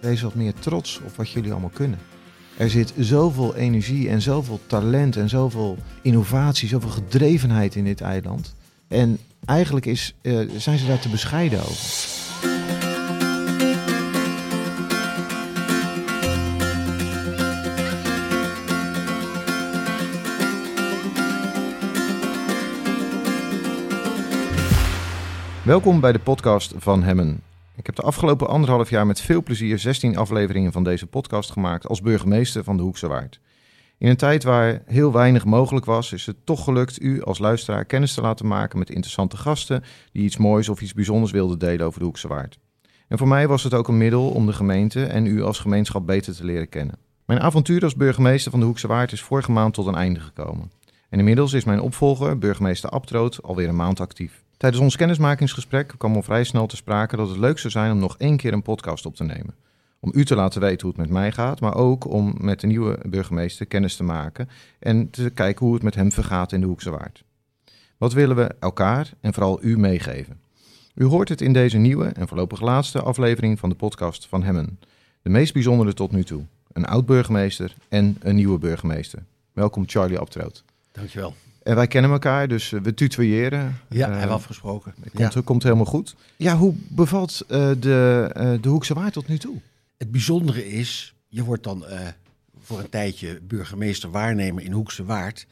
wees wat meer trots op wat jullie allemaal kunnen. Er zit zoveel energie en zoveel talent en zoveel innovatie, zoveel gedrevenheid in dit eiland. En eigenlijk is, uh, zijn ze daar te bescheiden over. Welkom bij de podcast van Hemmen. Ik heb de afgelopen anderhalf jaar met veel plezier 16 afleveringen van deze podcast gemaakt als burgemeester van de Hoekse Waard. In een tijd waar heel weinig mogelijk was, is het toch gelukt u als luisteraar kennis te laten maken met interessante gasten die iets moois of iets bijzonders wilden delen over de Hoekse Waard. En voor mij was het ook een middel om de gemeente en u als gemeenschap beter te leren kennen. Mijn avontuur als burgemeester van de Hoekse Waard is vorige maand tot een einde gekomen. En inmiddels is mijn opvolger, burgemeester Abtroot, alweer een maand actief. Tijdens ons kennismakingsgesprek kwam al vrij snel te sprake dat het leuk zou zijn om nog één keer een podcast op te nemen. Om u te laten weten hoe het met mij gaat, maar ook om met de nieuwe burgemeester kennis te maken en te kijken hoe het met hem vergaat in de Hoekse Waard. Wat willen we elkaar en vooral u meegeven? U hoort het in deze nieuwe en voorlopig laatste aflevering van de podcast van Hemmen. De meest bijzondere tot nu toe. Een oud-burgemeester en een nieuwe burgemeester. Welkom Charlie Abtroot. Dankjewel. En wij kennen elkaar, dus eh, we tutoyeren. Ja, hebben we afgesproken. Komt, ja. komt helemaal goed. Ja, hoe bevalt uh, de, de Hoekse Waard tot nu toe? Het bijzondere is, je wordt dan voor een tijdje burgemeester waarnemer in Hoekse Waard.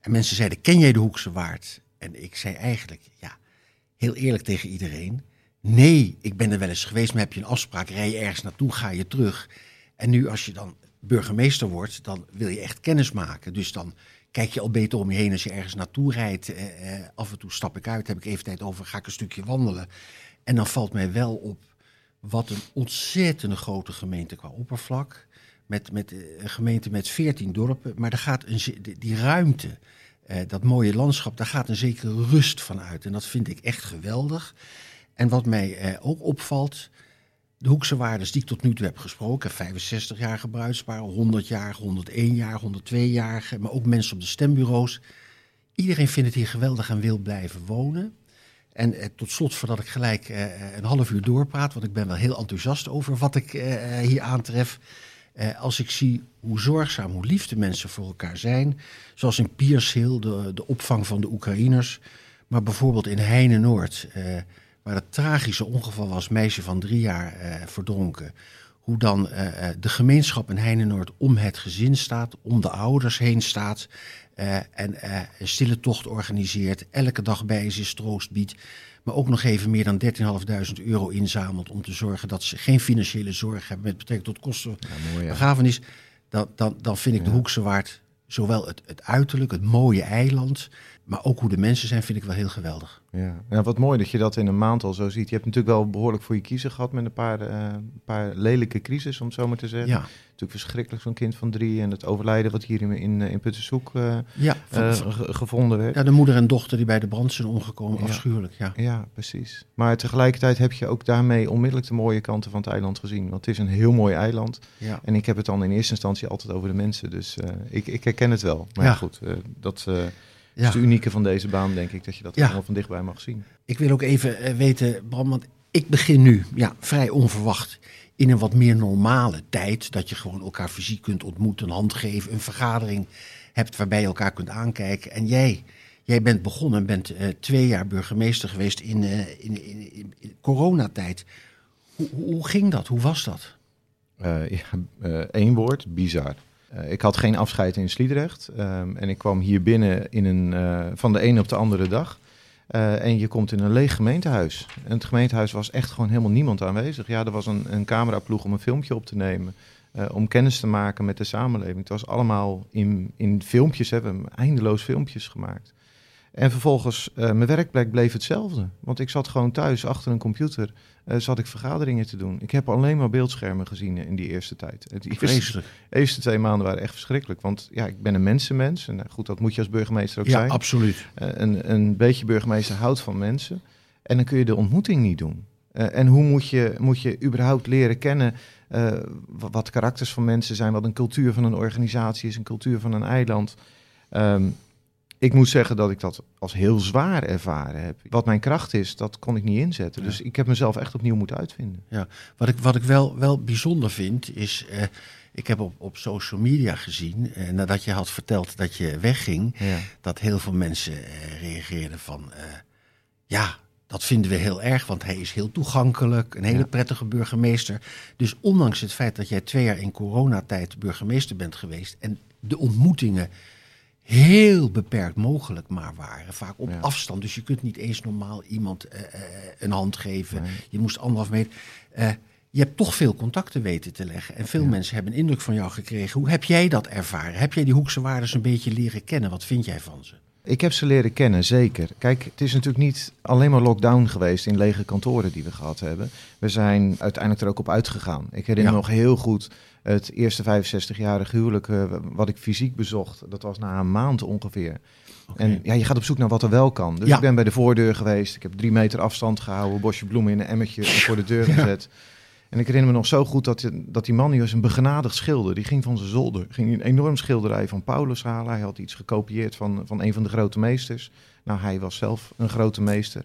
En mensen zeiden, ken jij de Hoekse Waard? En ik zei eigenlijk, ja, heel eerlijk tegen iedereen. Nee, ik ben er wel eens geweest, maar heb je een afspraak, rij je ergens naartoe, ga je terug. En nu als je dan burgemeester wordt, dan wil je echt kennis maken. Dus dan kijk je al beter om je heen als je ergens naartoe rijdt. Eh, eh, af en toe stap ik uit, heb ik even tijd over, ga ik een stukje wandelen. En dan valt mij wel op wat een ontzettende grote gemeente qua oppervlak. Met, met eh, een gemeente met 14 dorpen. Maar daar gaat een, die ruimte, dat mooie landschap, daar gaat een zekere rust van uit. En dat vind ik echt geweldig. En wat mij ook opvalt, de hoekse waardes die ik tot nu toe heb gesproken, 65 jaar gebruiksbaar, 100 jaar, 101 jaar, 102 jaar, maar ook mensen op de stembureaus. Iedereen vindt het hier geweldig en wil blijven wonen. En eh, tot slot, voordat ik gelijk eh, een half uur doorpraat, want ik ben wel heel enthousiast over wat ik eh, hier aantref. Eh, als ik zie hoe zorgzaam, hoe lief de mensen voor elkaar zijn. Zoals in Piershill, de, de opvang van de Oekraïners. Maar bijvoorbeeld in Heine-Noord waar het tragische ongeval was, meisje van drie jaar eh, verdronken. Hoe dan eh, eh, de gemeenschap in Heinenoord om het gezin staat, om de ouders heen staat. Uh, en uh, een stille tocht organiseert, elke dag bij is, troost biedt. Maar ook nog even meer dan 13.500 euro inzamelt om te zorgen dat ze geen financiële zorg hebben met betrekking tot kosten ja, begrafenis. Dan, dan, dan vind ik de Hoekse Waard zowel het, het uiterlijk, het mooie eiland, maar ook hoe de mensen zijn, vind ik wel heel geweldig. Ja. ja, wat mooi dat je dat in een maand al zo ziet. Je hebt natuurlijk wel behoorlijk voor je kiezen gehad met een paar, uh, paar lelijke crisis, om het zo maar te zeggen. Ja. Natuurlijk verschrikkelijk zo'n kind van drie en het overlijden wat hier in, in, in Puttershoek uh, ja, uh, gevonden werd. Ja, de moeder en dochter die bij de brand zijn omgekomen, ja. afschuwelijk. Ja. ja, precies. Maar tegelijkertijd heb je ook daarmee onmiddellijk de mooie kanten van het eiland gezien. Want het is een heel mooi eiland. Ja. En ik heb het dan in eerste instantie altijd over de mensen. Dus ik, ik herken het wel. Maar ja. goed, dat... Ja. Dat is het unieke van deze baan, denk ik, dat je dat ja. allemaal van dichtbij mag zien. Ik wil ook even weten, Bram, want ik begin nu ja, vrij onverwacht in een wat meer normale tijd. Dat je gewoon elkaar fysiek kunt ontmoeten, een hand geven, een vergadering hebt waarbij je elkaar kunt aankijken. En jij, jij bent begonnen, bent uh, twee jaar burgemeester geweest in, uh, in, in, coronatijd. Hoe, hoe ging dat? Hoe was dat? ja, één woord, bizar. Uh, ik had geen afscheid in Sliedrecht. Um, en ik kwam hier binnen in een, uh, van de ene op de andere dag. Uh, en je komt in een leeg gemeentehuis. En het gemeentehuis was echt gewoon helemaal niemand aanwezig. Ja, er was een, een cameraploeg om een filmpje op te nemen. om kennis te maken met de samenleving. Het was allemaal in, in filmpjes, hebben we eindeloos filmpjes gemaakt. En vervolgens, uh, mijn werkplek bleef hetzelfde. Want ik zat gewoon thuis achter een computer, uh, zat ik vergaderingen te doen. Ik heb alleen maar beeldschermen gezien in die eerste tijd. Die eerste, eerste twee maanden waren echt verschrikkelijk. Want ja, ik ben een mensenmens. En uh, goed, dat moet je als burgemeester ook ja, zijn. Ja, absoluut. een, een beetje burgemeester houdt van mensen. En dan kun je de ontmoeting niet doen. en hoe moet je, moet je überhaupt leren kennen wat karakters van mensen zijn, wat een cultuur van een organisatie is, een cultuur van een eiland. Um, ik moet zeggen dat ik dat als heel zwaar ervaren heb. Wat mijn kracht is, dat kon ik niet inzetten. Ja. Dus ik heb mezelf echt opnieuw moeten uitvinden. Wat ik, wat ik wel, wel bijzonder vind, is. eh, ik heb op, op social media gezien, eh, nadat je had verteld dat je wegging, Ja. dat heel veel mensen eh, reageerden van. ja, dat vinden we heel erg, want hij is heel toegankelijk, een hele Ja. prettige burgemeester. Dus ondanks het feit dat jij twee jaar in coronatijd burgemeester bent geweest en de ontmoetingen heel beperkt mogelijk maar waren, vaak op Ja. afstand. Dus je kunt niet eens normaal iemand eh, eh, een hand geven. Nee. Je moest anderhalf meter. Eh, je hebt toch veel contacten weten te leggen. En veel Ja. mensen hebben een indruk van jou gekregen. Hoe heb jij dat ervaren? Heb jij die hoekse waardes een beetje leren kennen? Wat vind jij van ze? Ik heb ze leren kennen, zeker. Kijk, het is natuurlijk niet alleen maar lockdown geweest in lege kantoren die we gehad hebben. We zijn uiteindelijk er ook op uitgegaan. Ik herinner me nog heel goed het eerste 65-jarige huwelijk eh, wat ik fysiek bezocht. Dat was na een maand ongeveer. En ja, je gaat op zoek naar wat er wel kan. Dus Ja. ik ben bij de voordeur geweest. Ik heb drie meter afstand gehouden, bosje bloemen in een emmertje voor de deur gezet. En ik herinner me nog zo goed dat, die- dat die man, die was een begenadigd schilder. Die ging van zijn zolder, ging een enorm schilderij van Paulus halen. Hij had iets gekopieerd van, van een van de grote meesters. Nou, hij was zelf een grote meester.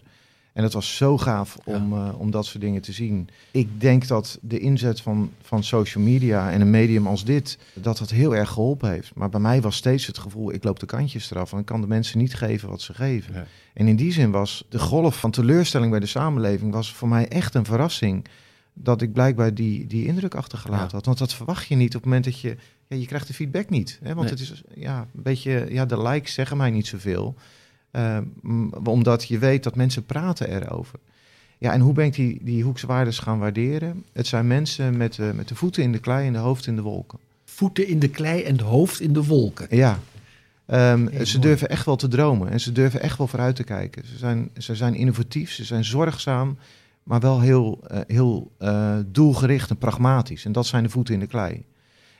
En het was zo gaaf om, eh, om dat soort dingen te zien. Ik denk dat de inzet van, van social media en een medium als dit, dat dat heel erg geholpen heeft. Maar bij mij was steeds het gevoel, ik loop de kantjes eraf en ik kan de mensen niet geven wat ze geven. Ja. En in die zin was de golf van teleurstelling bij de samenleving was voor mij echt een verrassing. Dat ik blijkbaar die, die indruk achtergelaten Ja. had. Want dat verwacht je niet op het moment dat je... Ja, je krijgt de feedback niet. Hè? Want Nee. het is ja, een beetje... Ja, de likes zeggen mij niet zoveel. Eh, m- omdat je weet dat mensen praten erover. Ja, en hoe ben ik die, die hoekse waardes gaan waarderen? Het zijn mensen met, de met de voeten in de klei en de hoofd in de wolken. Voeten in de klei en het hoofd in de wolken. Ja. Ehm, ze mooi. durven echt wel te dromen en ze durven echt wel vooruit te kijken. Ze zijn, ze zijn innovatief, ze zijn zorgzaam, maar wel heel, eh, heel eh, doelgericht en pragmatisch. En dat zijn de voeten in de klei.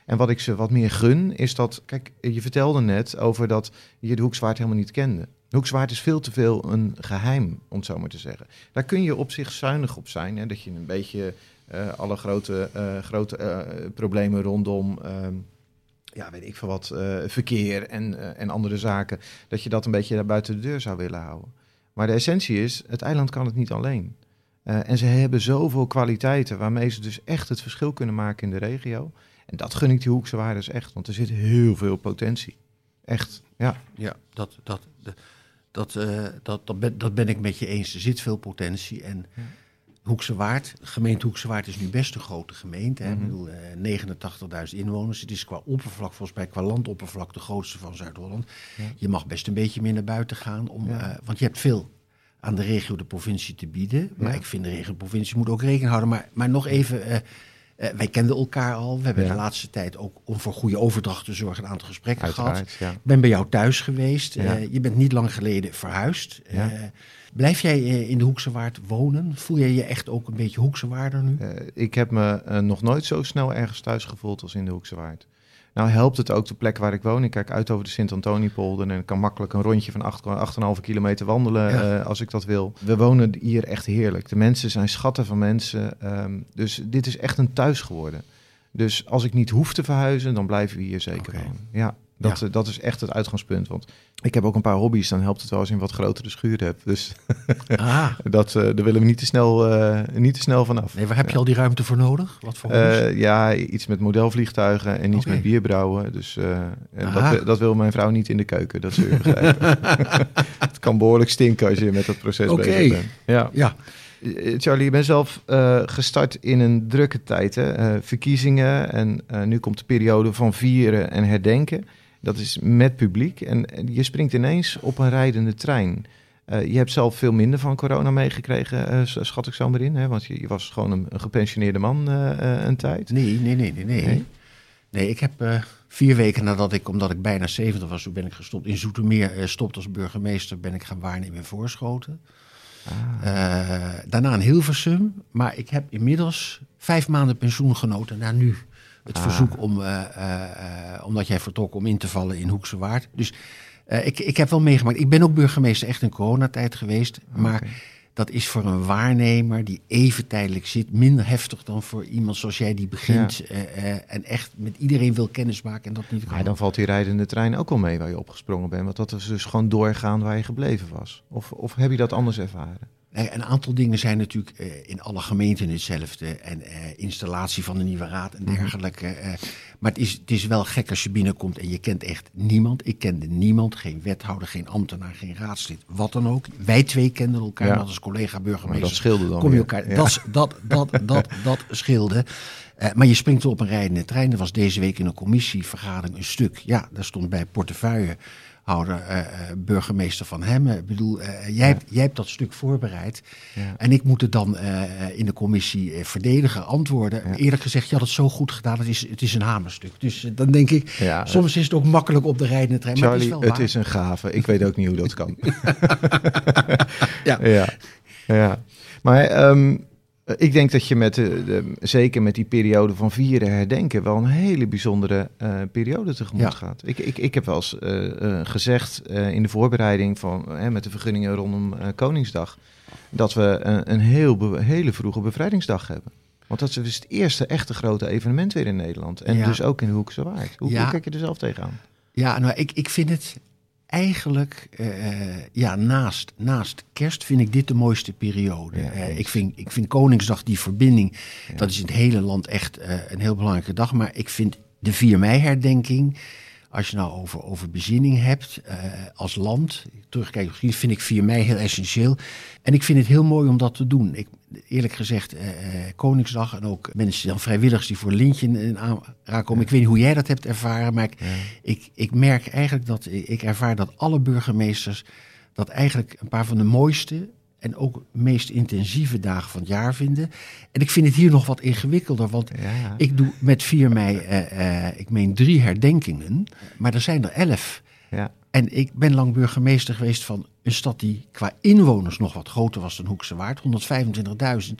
En wat ik ze wat meer gun, is dat... Kijk, je vertelde net over dat je de hoekzwaard helemaal niet kende. Hoekzwaard is veel te veel een geheim, om het zo maar te zeggen. Daar kun je op zich zuinig op zijn. Hè, dat je een beetje eh, alle grote, eh, grote eh, problemen rondom... ehm, ja, weet ik veel wat, verkeer en, en andere zaken, dat je dat een beetje daar buiten de deur zou willen houden. Maar de essentie is, het eiland kan het niet alleen. En ze hebben zoveel kwaliteiten waarmee ze dus echt het verschil kunnen maken in de regio. En dat gun ik die Hoekse Waardes echt, want er zit heel veel potentie. Echt, ja. Ja, dat, dat, de- dat, eh, dat, dat, ben, dat ben ik met je eens. Er zit veel potentie. En Ja. Hoekse Waard, gemeente Hoekse Waard is nu best een grote gemeente. Hè? Ik bedoel, eh, 89.000 inwoners. Het is qua oppervlak, volgens mij qua landoppervlak, de grootste van Zuid-Holland. Ja. Je mag best een beetje meer naar buiten gaan. Om, Ja. eh, want je hebt veel aan de regio, de provincie te bieden. Maar ik vind de regio, de provincie moet ook rekening houden. Maar, maar nog even, eh, wij kenden elkaar al. We hebben Ja. de laatste tijd ook om voor goede overdracht te zorgen een aantal gesprekken gehad. Ja. Ik ben bij jou thuis geweest. Ja. Eh, je bent niet lang geleden verhuisd. Eh, blijf jij in de Hoekse Waard wonen? Voel jij je echt ook een beetje Hoekse Waarder nu? Ik heb me nog nooit zo snel ergens thuis gevoeld als in de Hoekse Waard. Nou helpt het ook de plek waar ik woon. Ik kijk uit over de Sint-Antoniepolder en ik kan makkelijk een rondje van 8, 8,5 kilometer wandelen Ja. eh, als ik dat wil. We wonen hier echt heerlijk. De mensen zijn schatten van mensen. ehm, dus dit is echt een thuis geworden. Dus als ik niet hoef te verhuizen, dan blijven we hier zeker wonen. Ja, dat, Ja. dat is echt het uitgangspunt. Want ik heb ook een paar hobby's, dan helpt het wel als je een wat grotere schuur hebt. Dus Ah, dat, eh, daar willen we niet te snel, eh, niet te snel vanaf. nee, waar heb je al die ruimte voor nodig? Wat voor? Eh, ja, iets met modelvliegtuigen en iets met bierbrouwen. Dus dat, dat wil mijn vrouw niet in de keuken, dat zul je begrijpen. het kan behoorlijk stinken als je met dat proces bezig bent. Ja. ja, Charlie, je bent zelf gestart in een drukke tijd. Hè? Verkiezingen en nu komt de periode van vieren en herdenken. Dat is met publiek en en je springt ineens op een rijdende trein. Eh, je hebt zelf veel minder van corona meegekregen, eh, schat ik zo maar in. Hè? Want je, je was gewoon een, een gepensioneerde man eh, een tijd. nee, nee, nee, nee, nee. Nee? Nee, ik heb vier weken nadat ik, omdat ik bijna 70 was, toen ben ik gestopt in Zoetermeer, stopt als burgemeester, ben ik gaan waarnemen in Voorschoten. Ah. Daarna in Hilversum. Maar ik heb inmiddels vijf maanden pensioen genoten na nu. Het Ah. verzoek om, eh, eh, eh, omdat jij vertrok om in te vallen in Hoekse Waard. Dus ik, ik heb wel meegemaakt. Ik ben ook burgemeester echt in coronatijd geweest. Maar dat is voor een waarnemer die even tijdelijk zit, minder heftig dan voor iemand zoals jij die begint en echt met iedereen wil kennismaken en dat niet kan. Maar dan valt die rijdende trein ook al mee waar je opgesprongen bent. Want dat is dus gewoon doorgaan waar je gebleven was. Of, of heb je dat anders ervaren? Nee, een aantal dingen zijn natuurlijk eh, in alle gemeenten hetzelfde. En eh, installatie van de nieuwe raad en Mhm. dergelijke. eh, maar het is, het is wel gek als je binnenkomt en je kent echt niemand. Ik kende niemand, geen wethouder, geen ambtenaar, geen raadslid, wat dan ook. Wij twee kenden elkaar, Ja. als collega Maar burgemeester. dat scheelde dan Kom je elkaar, Ja. dat, dat, dat, dat, dat scheelde. Eh, maar je springt op een rijdende trein. Er was deze week in een commissievergadering een stuk. Ja, daar stond bij portefeuillehouder eh, eh, burgemeester van Hemmen. Ik bedoel, eh, jij, hebt, jij hebt dat stuk voorbereid. Ja. En ik moet het dan in de commissie verdedigen, antwoorden. Ja. Eerlijk gezegd, je had het zo goed gedaan. Het is, het is een hamerstuk. Dus dan denk ik, soms is het ook makkelijk op de rijdende trein. Maar Charlie, het is wel het waar. is een gave. Ik weet ook niet hoe dat kan. Ja. ja. ja. Maar ehm, ik denk dat je met, de, de- zeker met die periode van vieren herdenken, wel een hele bijzondere eh, periode tegemoet Ja. gaat. Ik, ik, ik heb wel eens eh, eh, gezegd eh, in de voorbereiding van, eh, met de vergunningen rondom eh, Koningsdag, dat we een, een heel hele vroege bevrijdingsdag hebben. Want dat is dus het eerste echte grote evenement weer in Nederland. En Ja. dus ook in de Hoekse Waard. Hoe, Ja. hoe kijk je er zelf tegenaan? Ja, nou, ik, ik vind het eigenlijk, eh, ja, naast, naast kerst vind ik dit de mooiste periode. Ja, Eh, ik, vind, ik vind Koningsdag, die verbinding, Ja. dat is in het hele land echt eh, een heel belangrijke dag. Maar ik vind de 4 mei-herdenking, als je nou over, over bezinning hebt als land, terugkijken geschiedenis, vind ik 4 mei heel essentieel. En ik vind het heel mooi om dat te doen. Ik, eerlijk gezegd, eh, eh, Koningsdag en ook mensen, dan vrijwilligers die voor Lintje in, in aanraken komen. Ik weet niet hoe jij dat hebt ervaren, maar ik, ik, ik merk eigenlijk dat ik ervaar dat alle burgemeesters dat eigenlijk een paar van de mooiste en ook meest intensieve dagen van het jaar vinden. En ik vind het hier nog wat ingewikkelder, want Ja. ik doe met 4 mei, eh, eh, ik meen drie herdenkingen, maar er zijn er elf. Ja. En ik ben lang burgemeester geweest van een stad die qua inwoners nog wat groter was dan Hoekse Waard, 125.000.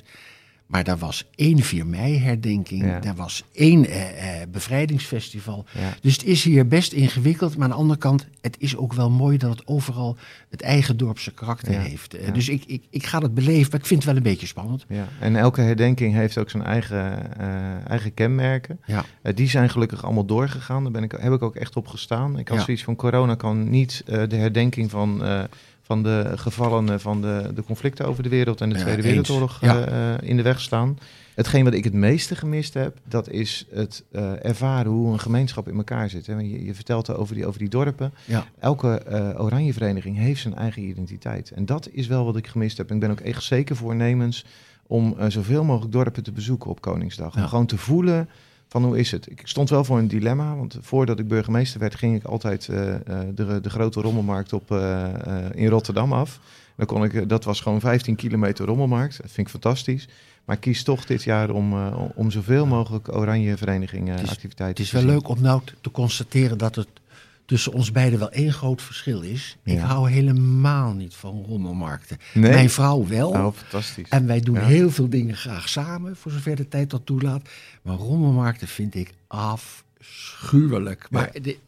Maar daar was één 4 mei herdenking, Ja. daar was één eh, eh, bevrijdingsfestival. Ja. Dus het is hier best ingewikkeld, maar aan de andere kant, het is ook wel mooi dat het overal het eigen dorpse karakter Ja, heeft. Eh. Dus ik, ik, ik ga dat beleven, maar ik vind het wel een beetje spannend. Ja, en elke herdenking heeft ook zijn eigen, eigen kenmerken. Ja, die zijn gelukkig allemaal doorgegaan. Daar ben ik, heb ik ook echt op gestaan. Ik had zoiets van corona kan niet de herdenking van, van de gevallenen van de, de conflicten over de wereld en de Ja, Tweede. Wereldoorlog Ja. eh, eh, in de weg staan. Hetgeen wat ik het meeste gemist heb, dat is het eh, ervaren hoe een gemeenschap in elkaar zit. Hè. Je, je vertelt over die, over die dorpen. ja. Elke eh Oranjevereniging heeft zijn eigen identiteit. En dat is wel wat ik gemist heb. En ik ben ook echt zeker voornemens om zoveel mogelijk dorpen te bezoeken op Koningsdag. Om gewoon te voelen van hoe is het. Ik stond wel voor een dilemma, want voordat ik burgemeester werd... ging ik altijd eh, eh, de, de grote rommelmarkt op, eh, in Rotterdam af. Dan kon ik, dat was gewoon 15 kilometer rommelmarkt. Dat vind ik fantastisch. Maar ik kies toch dit jaar om, om zoveel mogelijk Oranje Verenigingen activiteiten Het is te wel zien. leuk om nou te constateren dat het tussen ons beiden wel één groot verschil is. Ik hou helemaal niet van rommelmarkten. Nee? Mijn vrouw wel. Oh, fantastisch. En wij doen Ja. heel veel dingen graag samen, voor zover de tijd dat toelaat. Maar rommelmarkten vind ik afschuwelijk. Maar de-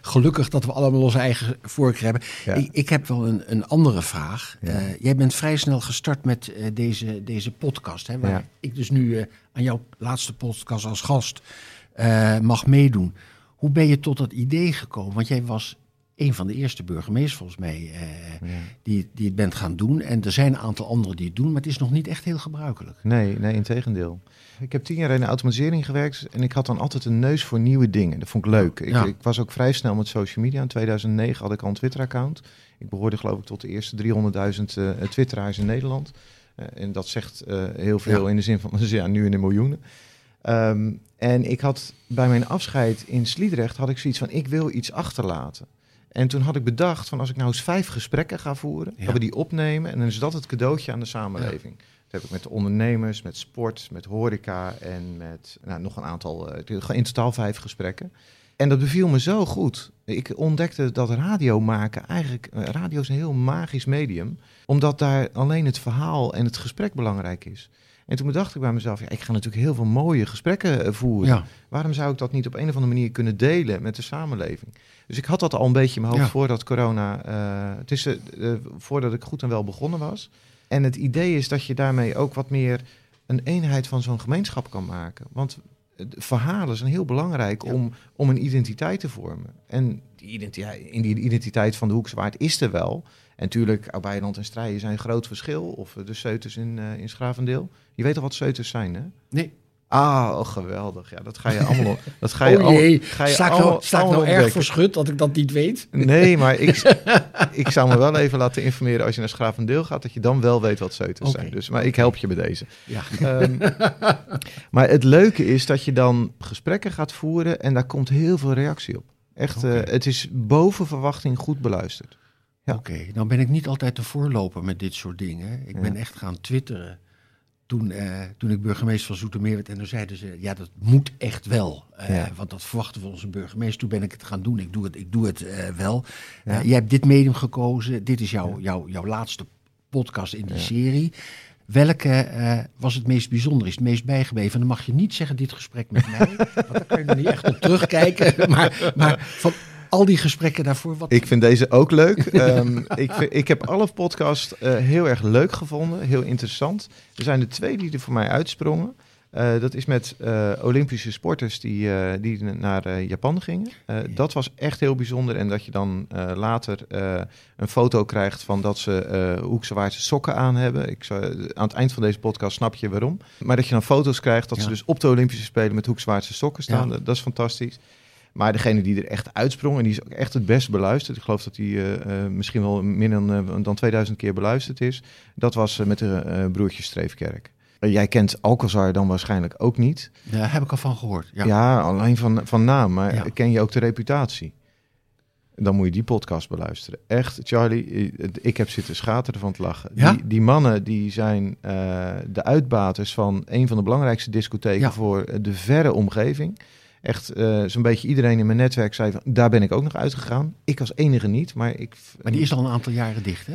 gelukkig dat we allemaal onze eigen voorkeur hebben. Ja. Ik, ik heb wel een, een andere vraag. Ja. Eh, jij bent vrij snel gestart met eh, deze, deze podcast. Hè, waar Ja. ik dus nu eh, aan jouw laatste podcast als gast mag meedoen. Hoe ben je tot dat idee gekomen? Want jij was een van de eerste burgemeesters volgens mij eh, Ja. die, die het bent gaan doen. En er zijn een aantal anderen die het doen, maar het is nog niet echt heel gebruikelijk. Nee, nee, in tegendeel. Ik heb tien jaar in de automatisering gewerkt en ik had dan altijd een neus voor nieuwe dingen. Dat vond ik leuk. Ik, Ja. ik was ook vrij snel met social media. In 2009 had ik al een Twitter-account. Ik behoorde geloof ik tot de eerste 300.000 eh twitteraars in Nederland. Eh, en dat zegt heel veel Ja. in de zin van, ja, nu in de miljoenen. Ehm, en ik had bij mijn afscheid in Sliedrecht had ik zoiets van, ik wil iets achterlaten. En toen had ik bedacht van als ik nou eens vijf gesprekken ga voeren, Ja. dat we die opnemen en dan is dat het cadeautje aan de samenleving. Dat heb ik met de ondernemers, met sport, met horeca en met nou, nog een aantal, eh, in totaal vijf gesprekken. En dat beviel me zo goed. Ik ontdekte dat radio maken eigenlijk, eh, radio is een heel magisch medium, omdat daar alleen het verhaal en het gesprek belangrijk is. En toen bedacht ik bij mezelf, ja, ik ga natuurlijk heel veel mooie gesprekken eh, voeren. Ja, Waarom zou ik dat niet op een of andere manier kunnen delen met de samenleving? Dus ik had dat al een beetje in mijn hoofd Ja. voordat corona, eh, is, eh, voordat ik goed en wel begonnen was. En het idee is dat je daarmee ook wat meer een eenheid van zo'n gemeenschap kan maken. Want verhalen zijn heel belangrijk Ja. om, om een identiteit te vormen. En die identiteit, in die identiteit van de Hoekse Waard is er wel. En natuurlijk, Oud-Beijerland en Strijen zijn een groot verschil. Of eh, de Seuters in, eh in Schravendeel. Je weet al wat Seuters zijn, hè? Nee. Ah, oh, geweldig. Ja, dat ga je allemaal... Dat ga je oh allemaal- jee, ga je sta ik nou, sta ik allemaal nou erg verschut dat ik dat niet weet? Nee, maar ik, ik zou me wel even laten informeren als je naar Schravendeel gaat, dat je dan wel weet wat Seuters Oké. zijn. Dus, maar ik help je bij deze. Ja. Ehm, maar het leuke is dat je dan gesprekken gaat voeren en daar komt heel veel reactie op. Echt, eh, het is boven verwachting goed beluisterd. Ja. Oké, dan ben ik niet altijd de voorloper met dit soort dingen. Ik Ja. ben echt gaan twitteren toen, eh, toen ik burgemeester van Zoetermeer werd. En toen zeiden ze, ja, dat moet echt wel. Eh, Ja. Want dat verwachten we onze burgemeester. Toen ben ik het gaan doen. Ik doe het, ik doe het eh, wel. Ja. Jij hebt dit medium gekozen. Dit is jouw, jouw, jouw laatste podcast in die serie. Welke was het meest bijzonder? Is het meest bijgebleven? En dan mag je niet zeggen dit gesprek met mij. want dan kan je er niet echt op terugkijken. Maar, maar van al die gesprekken daarvoor, wat, Ik vind deze ook leuk. Ehm, ik, vind- ik heb alle podcasts eh, heel erg leuk gevonden, heel interessant. Er zijn er twee die er voor mij uitsprongen. Eh, dat is met eh, Olympische sporters die, die naar Japan gingen. Dat was echt heel bijzonder. En dat je dan later een foto krijgt van dat ze Hoekse Waardse sokken aan hebben. Ik zou, aan het eind van deze podcast snap je waarom. Maar dat je dan foto's krijgt dat ze dus op de Olympische Spelen met Hoekse Waardse sokken staan. Ja. Dat, dat is fantastisch. Maar degene die er echt uitsprong, en die is ook echt het best beluisterd. Ik geloof dat die eh, eh, misschien wel meer dan, eh, dan 2000 keer beluisterd is. Dat was met de broertjes Streefkerk. Jij kent Alcazar dan waarschijnlijk ook niet. Daar heb ik al van gehoord. Ja. Ja, alleen van, van naam. Maar Ja. ken je ook de reputatie? Dan moet je die podcast beluisteren. Echt, Charlie, ik heb zitten schateren van het lachen. Ja? Die, die mannen die zijn de uitbaters van een van de belangrijkste discotheken voor de verre omgeving. Echt, eh, zo'n beetje iedereen in mijn netwerk zei van, daar ben ik ook nog uitgegaan. Ik als enige niet, maar ik... Maar die is al een aantal jaren dicht, hè?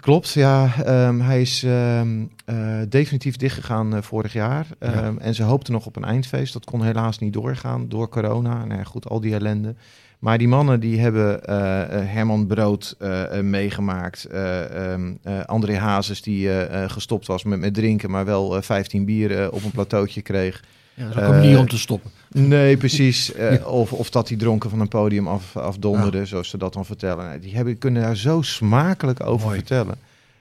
Klopt, ja. Ehm, hij is ehm, eh, definitief dichtgegaan eh, vorig jaar. Ja. Ehm, En ze hoopten nog op een eindfeest. Dat kon helaas niet doorgaan door corona. Nou ja, goed, al die ellende. Maar die mannen die hebben Herman Brood meegemaakt. André Hazes die gestopt was met, met drinken, maar wel eh, 15 bier eh, op een plateautje kreeg. Ja, dat is ook Eh, een manier om te stoppen. Nee, precies. Eh, Ja. of, of dat die dronken van een podium af, afdonderde, zoals ze dat dan vertellen. Die hebben, kunnen daar zo smakelijk over Mooi. vertellen.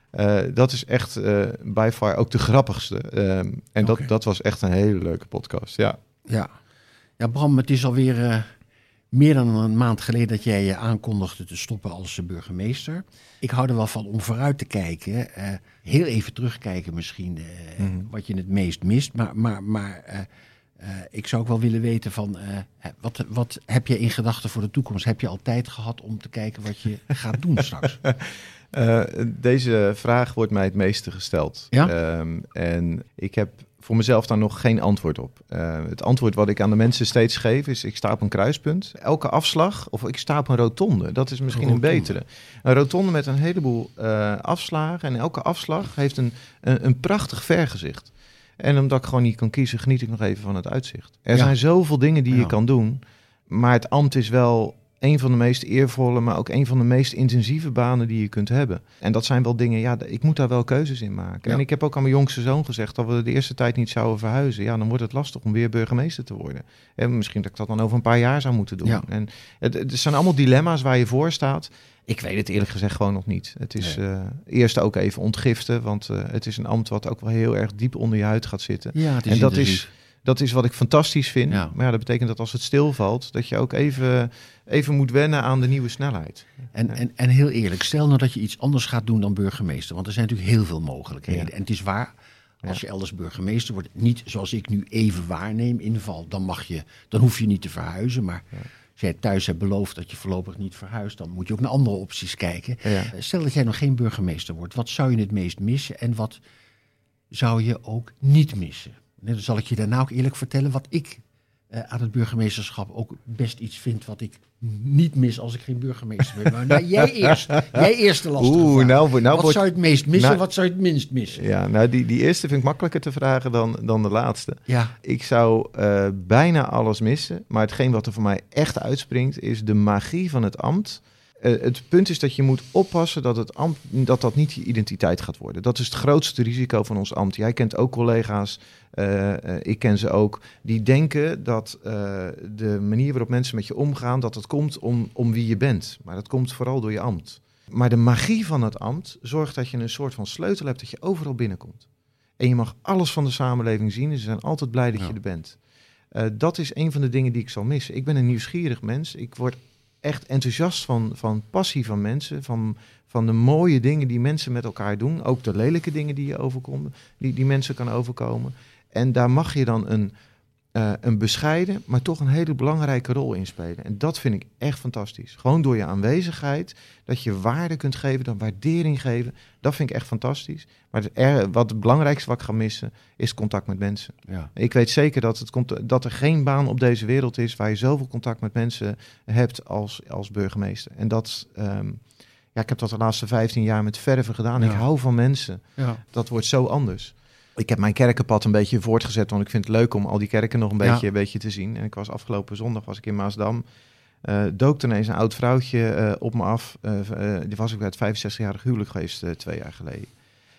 Eh, dat is echt eh by far ook de grappigste. Ehm, en dat, dat was echt een hele leuke podcast. Ja, Ja. ja, Bram, het is alweer eh meer dan een maand geleden dat jij je aankondigde te stoppen als burgemeester. Ik hou er wel van om vooruit te kijken. eh, heel even terugkijken misschien eh, Mhm. wat je het meest mist. Maar, maar, maar eh, ik zou ook wel willen weten van... wat, wat heb je in gedachten voor de toekomst? Heb je al tijd gehad om te kijken wat je gaat doen straks? Deze vraag wordt mij het meeste gesteld. Ja? Ehm, en ik heb voor mezelf daar nog geen antwoord op. Eh, het antwoord wat ik aan de mensen steeds geef is: ik sta op een kruispunt. Elke afslag, of ik sta op een rotonde. Dat is misschien een betere. Een rotonde met een heleboel eh, afslagen. En elke afslag heeft een, een, een prachtig vergezicht. En omdat ik gewoon niet kan kiezen, geniet ik nog even van het uitzicht. Er Ja. zijn zoveel dingen die Ja. je kan doen. Maar het ambt is wel een van de meest eervolle, maar ook een van de meest intensieve banen die je kunt hebben. En dat zijn wel dingen, ja, ik moet daar wel keuzes in maken. Ja. En ik heb ook aan mijn jongste zoon gezegd dat we de eerste tijd niet zouden verhuizen. Ja, dan wordt het lastig om weer burgemeester te worden. En misschien dat ik dat dan over een paar jaar zou moeten doen. Ja. En het, het zijn allemaal dilemma's waar je voor staat. Ik weet het eerlijk gezegd gewoon nog niet. Het is Nee. eh, eerst ook even ontgiften, want eh, het is een ambt wat ook wel heel erg diep onder je huid gaat zitten. Ja, het is En dat is, dat is wat ik fantastisch vind. Ja. Maar ja, dat betekent dat als het stilvalt, dat je ook even, even moet wennen aan de nieuwe snelheid. En, en, en heel eerlijk, stel nou dat je iets anders gaat doen dan burgemeester. Want er zijn natuurlijk heel veel mogelijkheden. Ja. En het is waar, als je elders burgemeester wordt, niet zoals ik nu even waarneem inval, dan mag je, dan hoef je niet te verhuizen. Maar Ja. als jij thuis hebt beloofd dat je voorlopig niet verhuist, dan moet je ook naar andere opties kijken. Ja. Eh, Stel dat jij nog geen burgemeester wordt, wat zou je het meest missen en wat zou je ook niet missen? Dan zal ik je daarna ook eerlijk vertellen wat ik eh, aan het burgemeesterschap ook best iets vind wat ik niet mis als ik geen burgemeester ben. Maar nou, jij eerst. Jij eerst de lastige Oeh, nou, nou wat wordt- zou je het meest missen, nou- wat zou je het minst missen? Ja, nou die, die eerste vind ik makkelijker te vragen dan, dan de laatste. Ja, Ik zou eh, bijna alles missen, maar hetgeen wat er voor mij echt uitspringt is de magie van het ambt. Eh, het punt is dat je moet oppassen dat, het ambt, dat dat niet je identiteit gaat worden. Dat is het grootste risico van ons ambt. Jij kent ook collega's, uh, ik ken ze ook, die denken dat de manier waarop mensen met je omgaan, dat het komt om, om wie je bent. Maar dat komt vooral door je ambt. Maar de magie van het ambt zorgt dat je een soort van sleutel hebt dat je overal binnenkomt. En je mag alles van de samenleving zien en ze zijn altijd blij dat je er bent. dat is een van de dingen die ik zal missen. Ik ben een nieuwsgierig mens. Ik word echt enthousiast van, van passie van mensen, van, van de mooie dingen die mensen met elkaar doen, ook de lelijke dingen die je overkomen, die, die mensen kan overkomen. En daar mag je dan een, uh, een bescheiden, maar toch een hele belangrijke rol in spelen. En dat vind ik echt fantastisch. Gewoon door je aanwezigheid, dat je waarde kunt geven, dan waardering geven. Dat vind ik echt fantastisch. Maar het er, wat het belangrijkste wat ik ga missen, is contact met mensen. Ja. Ik weet zeker dat, het komt, dat er geen baan op deze wereld is waar je zoveel contact met mensen hebt als, als burgemeester. En dat... Um, ja, ik heb dat de laatste 15 jaar met verven gedaan. Ik hou van mensen. Ja. Dat wordt zo anders ik heb mijn kerkenpad een beetje voortgezet, want ik vind het leuk om al die kerken nog een beetje, een beetje te zien. En ik was afgelopen zondag was ik in Maasdam. Uh, dook ineens een oud vrouwtje uh, op me af. Uh, die was ik bij het 65-jarig huwelijk geweest twee jaar geleden.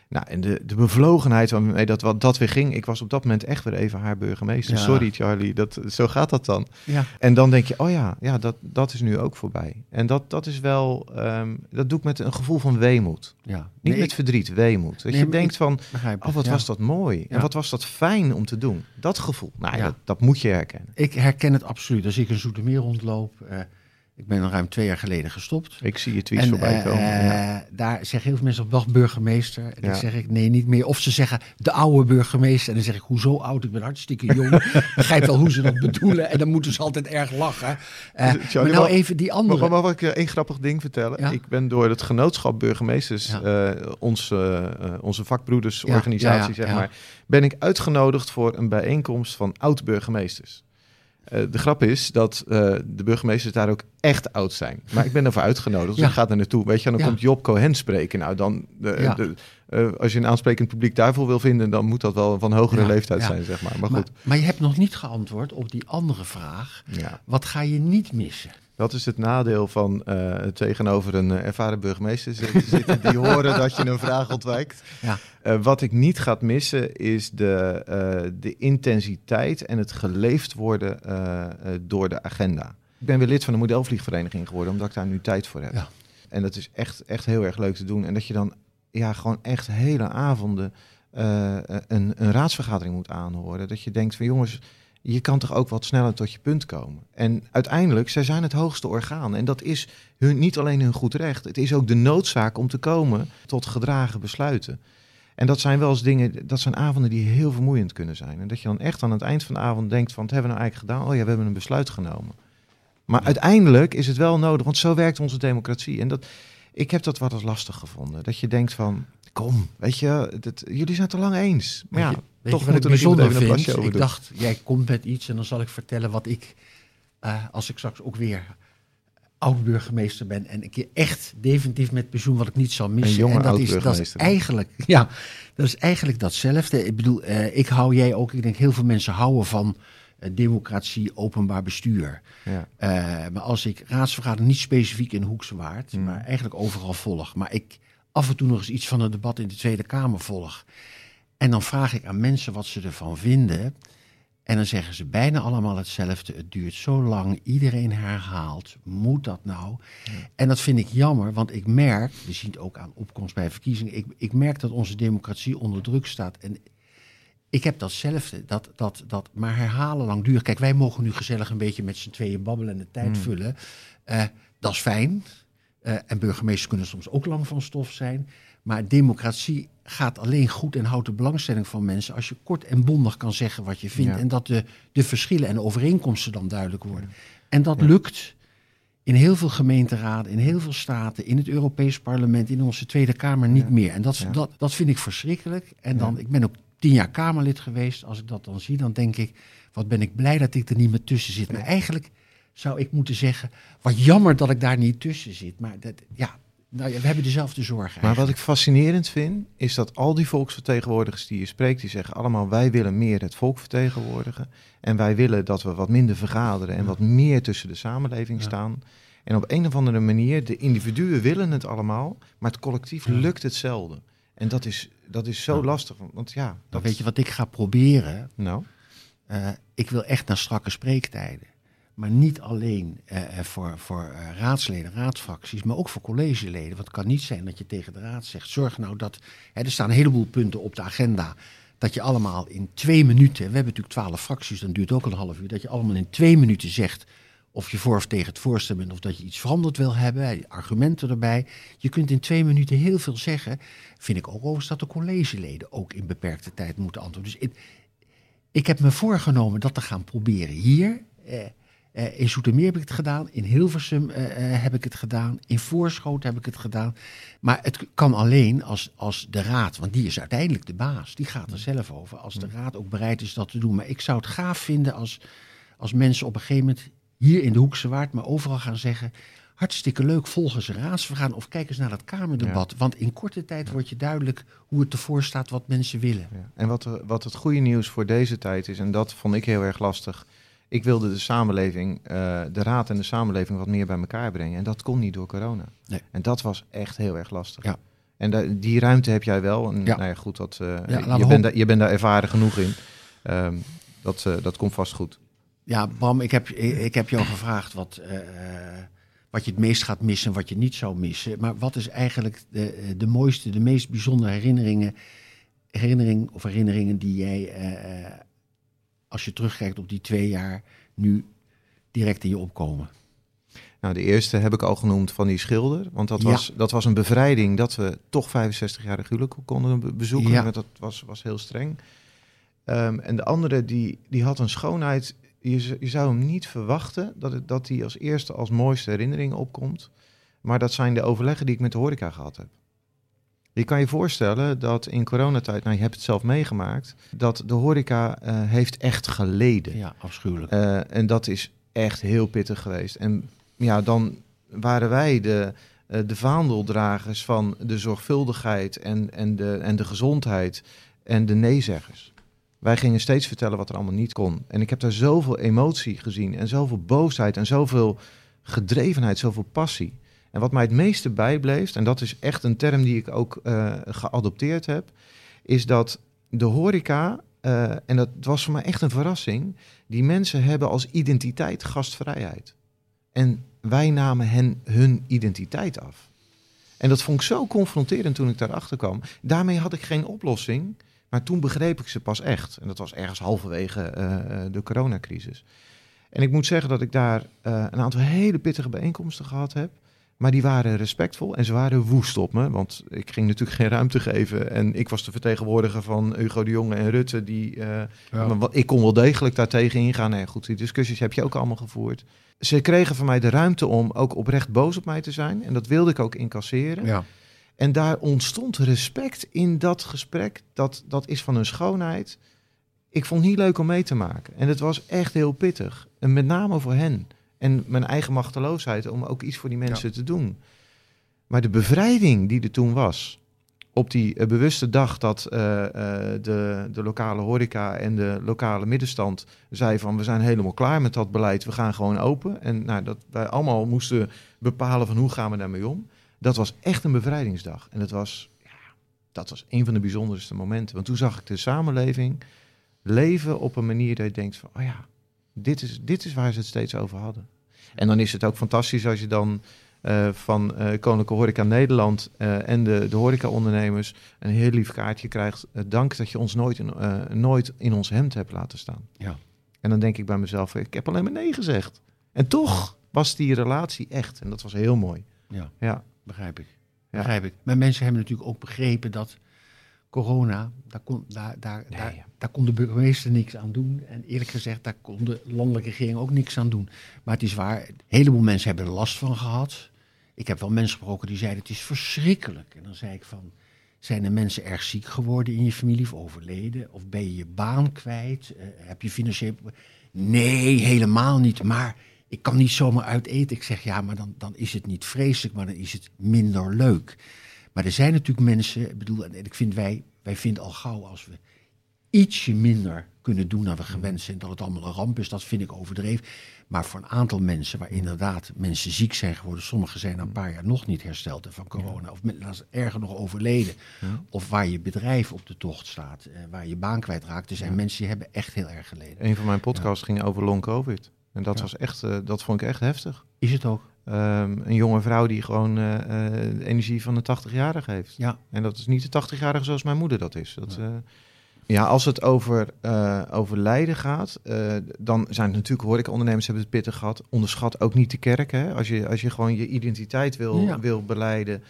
Nou, en de, de bevlogenheid waarmee dat, wat, dat weer ging. Ik was op dat moment echt weer even haar burgemeester. Sorry Charlie, dat, zo gaat dat dan. Ja. En dan denk je, oh ja, ja dat, dat is nu ook voorbij. En dat, dat is wel, um, dat doe ik met een gevoel van weemoed. Ja. Niet met verdriet, weemoed. Dat je denkt van, oh wat was dat mooi. En wat was dat fijn om te doen. Dat gevoel, nou, dat, dat, moet je herkennen. Ik herken het absoluut. Als ik een Zoetermeer rondloop... Uh, ik ben ruim twee jaar geleden gestopt. Ik zie je tweets voorbij komen. Uh, Daar zeggen heel veel mensen op, wacht burgemeester. En dan zeg ik, nee, niet meer. Of ze zeggen, de oude burgemeester. En dan zeg ik, hoezo oud? Ik ben hartstikke jong. Begrijp wel hoe ze dat bedoelen. En dan moeten ze altijd erg lachen. Uh, maar nou even die andere... Maar, mag ik één grappig ding vertellen? Ik ben door het genootschap burgemeesters, ons, onze vakbroedersorganisatie, zeg maar, ben ik uitgenodigd voor een bijeenkomst van oud-burgemeesters. Uh, de grap is dat uh, de burgemeesters daar ook echt oud zijn. Maar ik ben ervoor uitgenodigd, dus ja. ik ga er naartoe. Weet je, dan komt Job Cohen spreken. Nou, dan, de, de, uh, als je een aansprekend publiek daarvoor wil vinden, dan moet dat wel van hogere leeftijd zijn, zeg maar. Maar, goed. Maar je hebt nog niet geantwoord op die andere vraag. Wat ga je niet missen? Dat is het nadeel van uh, tegenover een uh, ervaren burgemeester zitten die horen dat je een vraag ontwijkt. Ja. Uh, wat ik niet ga missen is de, de intensiteit en het geleefd worden door de agenda. Ik ben weer lid van de modelvliegvereniging geworden, omdat ik daar nu tijd voor heb. Ja. En dat is echt, echt heel erg leuk te doen. En dat je dan ja, gewoon echt hele avonden een, een raadsvergadering moet aanhoren. Dat je denkt van jongens je kan toch ook wat sneller tot je punt komen. En uiteindelijk, zij zijn het hoogste orgaan. En dat is hun, niet alleen hun goed recht, het is ook de noodzaak om te komen tot gedragen besluiten. En dat zijn wel eens dingen, dat zijn avonden die heel vermoeiend kunnen zijn. En dat je dan echt aan het eind van de avond denkt van, wat hebben we nou eigenlijk gedaan? Oh ja, we hebben een besluit genomen. Maar uiteindelijk is het wel nodig, want zo werkt onze democratie. En dat, ik heb dat wat als lastig gevonden. Dat je denkt van, kom, weet je, dat, jullie zijn het al lang eens. Maar ja, toch wat ik bijzonder vind? Ik dacht, jij komt met iets en dan zal ik vertellen wat ik, uh, als ik straks ook weer oud-burgemeester ben en een keer echt definitief met pensioen, wat ik niet zal missen. Een jonge en dat is, dat is eigenlijk, ja, dat is eigenlijk datzelfde. Ik bedoel, uh, ik hou jij ook, ik denk heel veel mensen houden van uh, democratie, openbaar bestuur. Ja. maar als ik raadsvergadering niet specifiek in Hoekse Waard, hmm. maar eigenlijk overal volg, maar ik af en toe nog eens iets van het debat in de Tweede Kamer volg. En dan vraag ik aan mensen wat ze ervan vinden. En dan zeggen ze bijna allemaal hetzelfde. Het duurt zo lang, iedereen herhaalt. Moet dat nou? En dat vind ik jammer, want ik merk, we zien het ook aan opkomst bij verkiezingen, ik, ik merk dat onze democratie onder druk staat. En ik heb datzelfde, dat, dat, dat maar herhalen lang duurt. Kijk, wij mogen nu gezellig een beetje met z'n tweeën babbelen en de tijd hmm. vullen. Uh, dat is fijn. Uh, en burgemeesters kunnen soms ook lang van stof zijn. Maar democratie gaat alleen goed en houdt de belangstelling van mensen als je kort en bondig kan zeggen wat je vindt. En dat de, de verschillen en overeenkomsten dan duidelijk worden. En dat lukt in heel veel gemeenteraden, in heel veel staten, in het Europees Parlement, in onze Tweede Kamer niet meer. En dat, dat, dat vind ik verschrikkelijk. En dan, ik ben ook tien jaar Kamerlid geweest. Als ik dat dan zie, dan denk ik, wat ben ik blij dat ik er niet meer tussen zit. Maar eigenlijk zou ik moeten zeggen, wat jammer dat ik daar niet tussen zit. Maar dat, ja, nou ja, we hebben dezelfde zorgen. Maar wat ik fascinerend vind, is dat al die volksvertegenwoordigers die je spreekt, die zeggen allemaal wij willen meer het volk vertegenwoordigen. En wij willen dat we wat minder vergaderen en wat meer tussen de samenleving staan. En op een of andere manier, de individuen willen het allemaal, maar het collectief lukt het zelden. En dat is, dat is zo lastig. Want ja, Dan weet je wat ik ga proberen? Nou, Eh, ik wil echt naar strakke spreektijden. Maar niet alleen eh, eh, voor, voor eh, raadsleden, raadsfracties, maar ook voor collegeleden. Want het kan niet zijn dat je tegen de raad zegt: zorg nou dat. Hè, er staan een heleboel punten op de agenda. Dat je allemaal in twee minuten. We hebben natuurlijk twaalf fracties, dan duurt ook een half uur. Dat je allemaal in twee minuten zegt. Of je voor of tegen het voorstel bent, of dat je iets veranderd wil hebben, argumenten erbij. Je kunt in twee minuten heel veel zeggen. Vind ik ook overigens dat de collegeleden ook in beperkte tijd moeten antwoorden. Dus ik, ik heb me voorgenomen dat te gaan proberen hier. Eh, eh, in Zoetermeer heb ik het gedaan, in Hilversum eh, eh, heb ik het gedaan, in Voorschoot heb ik het gedaan. Maar het kan alleen als, als de raad, want die is uiteindelijk de baas, die gaat er zelf over. Als de raad ook bereid is dat te doen. Maar ik zou het gaaf vinden als, als mensen op een gegeven moment hier in de Hoekse Waard, maar overal gaan zeggen... Hartstikke leuk, volg eens een raadsvergadering of kijk eens naar dat Kamerdebat. Want in korte tijd wordt je duidelijk hoe het ervoor staat wat mensen willen. Ja. En wat, wat het goede nieuws voor deze tijd is, en dat vond ik heel erg lastig. Ik wilde de samenleving, eh, de raad en de samenleving wat meer bij elkaar brengen. En dat kon niet door corona. Nee. En dat was echt heel erg lastig. Ja. En da- die ruimte heb jij wel. En Ja. nou ja, goed, dat, eh, je, bent je bent daar ervaren genoeg in. Ehm, dat, eh, dat komt vast goed. Ja, Bram, ik heb, ik, heb jou gevraagd wat, wat je het meest gaat missen, wat je niet zou missen. Maar wat is eigenlijk de, de mooiste, de meest bijzondere herinneringen, herinnering of herinneringen die jij, als je terugkijkt op die twee jaar, nu direct in je opkomen? Nou, de eerste heb ik al genoemd van die schilder. Want dat, Ja. was, dat was een bevrijding dat we toch 65-jarig huwelijk konden be- bezoeken. Ja. Dat was, was heel streng. Ehm, en de andere, die, die had een schoonheid. Je, je zou hem niet verwachten dat, het, dat die als eerste als mooiste herinnering opkomt. Maar dat zijn de overleggen die ik met de horeca gehad heb. Je kan je voorstellen dat in coronatijd, nou je hebt het zelf meegemaakt, dat de horeca eh, heeft echt geleden. Ja, afschuwelijk. Eh, en dat is echt heel pittig geweest. En ja, dan waren wij de, eh, de vaandeldragers van de zorgvuldigheid en, en, de, en de gezondheid en de neezeggers. Wij gingen steeds vertellen wat er allemaal niet kon. En ik heb daar zoveel emotie gezien en zoveel boosheid en zoveel gedrevenheid, zoveel passie. Wat mij het meeste bijbleef, en dat is echt een term die ik ook eh, geadopteerd heb, is dat de horeca, eh, en dat was voor mij echt een verrassing, die mensen hebben als identiteit gastvrijheid. En wij namen hen hun identiteit af. En dat vond ik zo confronterend toen ik daarachter kwam. Daarmee had ik geen oplossing, maar toen begreep ik ze pas echt. En dat was ergens halverwege eh, de coronacrisis. En ik moet zeggen dat ik daar een aantal hele pittige bijeenkomsten gehad heb. Maar die waren respectvol en ze waren woest op me. Want ik ging natuurlijk geen ruimte geven. En ik was de vertegenwoordiger van Hugo de Jonge en Rutte. Die, eh, ik kon wel degelijk daartegen ingaan. Nee, goed, die discussies heb je ook allemaal gevoerd. Ze kregen van mij de ruimte om ook oprecht boos op mij te zijn. En dat wilde ik ook incasseren. Ja. En daar ontstond respect in dat gesprek. Dat, dat is van hun schoonheid. Ik vond het niet leuk om mee te maken. En het was echt heel pittig. En met name voor hen. En mijn eigen machteloosheid om ook iets voor die mensen te doen. Maar de bevrijding die er toen was. Op die eh, bewuste dag dat eh, eh, de, de lokale horeca en de lokale middenstand zei van we zijn helemaal klaar met dat beleid, we gaan gewoon open. En nou, dat wij allemaal moesten bepalen van hoe gaan we daarmee om. Dat was echt een bevrijdingsdag. En dat was, ja, dat was een van de bijzonderste momenten. Want toen zag ik de samenleving leven op een manier dat je denkt van, oh ja, dit is, dit is waar ze het steeds over hadden. En dan is het ook fantastisch als je dan eh, van eh Koninklijke Horeca Nederland eh, en de, de horecaondernemers een heel lief kaartje krijgt. Dank dat je ons nooit in, nooit in ons hemd hebt laten staan. Ja. En dan denk ik bij mezelf, ik heb alleen maar nee gezegd. En toch was die relatie echt. En dat was heel mooi. Ja. Ja. Begrijp ik. Ja. Begrijp ik. Maar mensen hebben natuurlijk ook begrepen dat corona, daar kon, daar, daar, Nee, daar, ja. daar kon de burgemeester niks aan doen. En eerlijk gezegd, daar kon de landelijke regering ook niks aan doen. Maar het is waar, een heleboel mensen hebben er last van gehad. Ik heb wel mensen gesproken die zeiden, het is verschrikkelijk. En dan zei ik van, zijn er mensen erg ziek geworden in je familie of overleden? Of ben je je baan kwijt? Eh, heb je financieel... Nee, helemaal niet. Maar ik kan niet zomaar uit eten. Ik zeg, ja, maar dan, dan is het niet vreselijk, maar dan is het minder leuk. Maar er zijn natuurlijk mensen, ik bedoel, en ik vind wij, wij vinden al gauw als we ietsje minder kunnen doen dan we gewend zijn. Dat het allemaal een ramp is, dat vind ik overdreven. Maar voor een aantal mensen, waar inderdaad mensen ziek zijn geworden, sommigen zijn na een paar jaar nog niet hersteld van corona, of met, erger nog overleden, of waar je bedrijf op de tocht staat, eh, waar je baan kwijtraakt. Er zijn mensen die hebben echt heel erg geleden. Een van mijn podcasts ging over long covid. En dat was echt, uh, dat vond ik echt heftig. Is het ook? Um, een jonge vrouw die gewoon uh, de energie van een 80-jarige heeft. Ja. En dat is niet de 80-jarige zoals mijn moeder dat is. Dat, ja. Ja, als het over, uh, over lijden gaat, dan zijn het natuurlijk horecaondernemers hebben het pittig gehad. Onderschat ook niet de kerk. Hè? Als, je, als je gewoon je identiteit wil, ja. wil beleiden,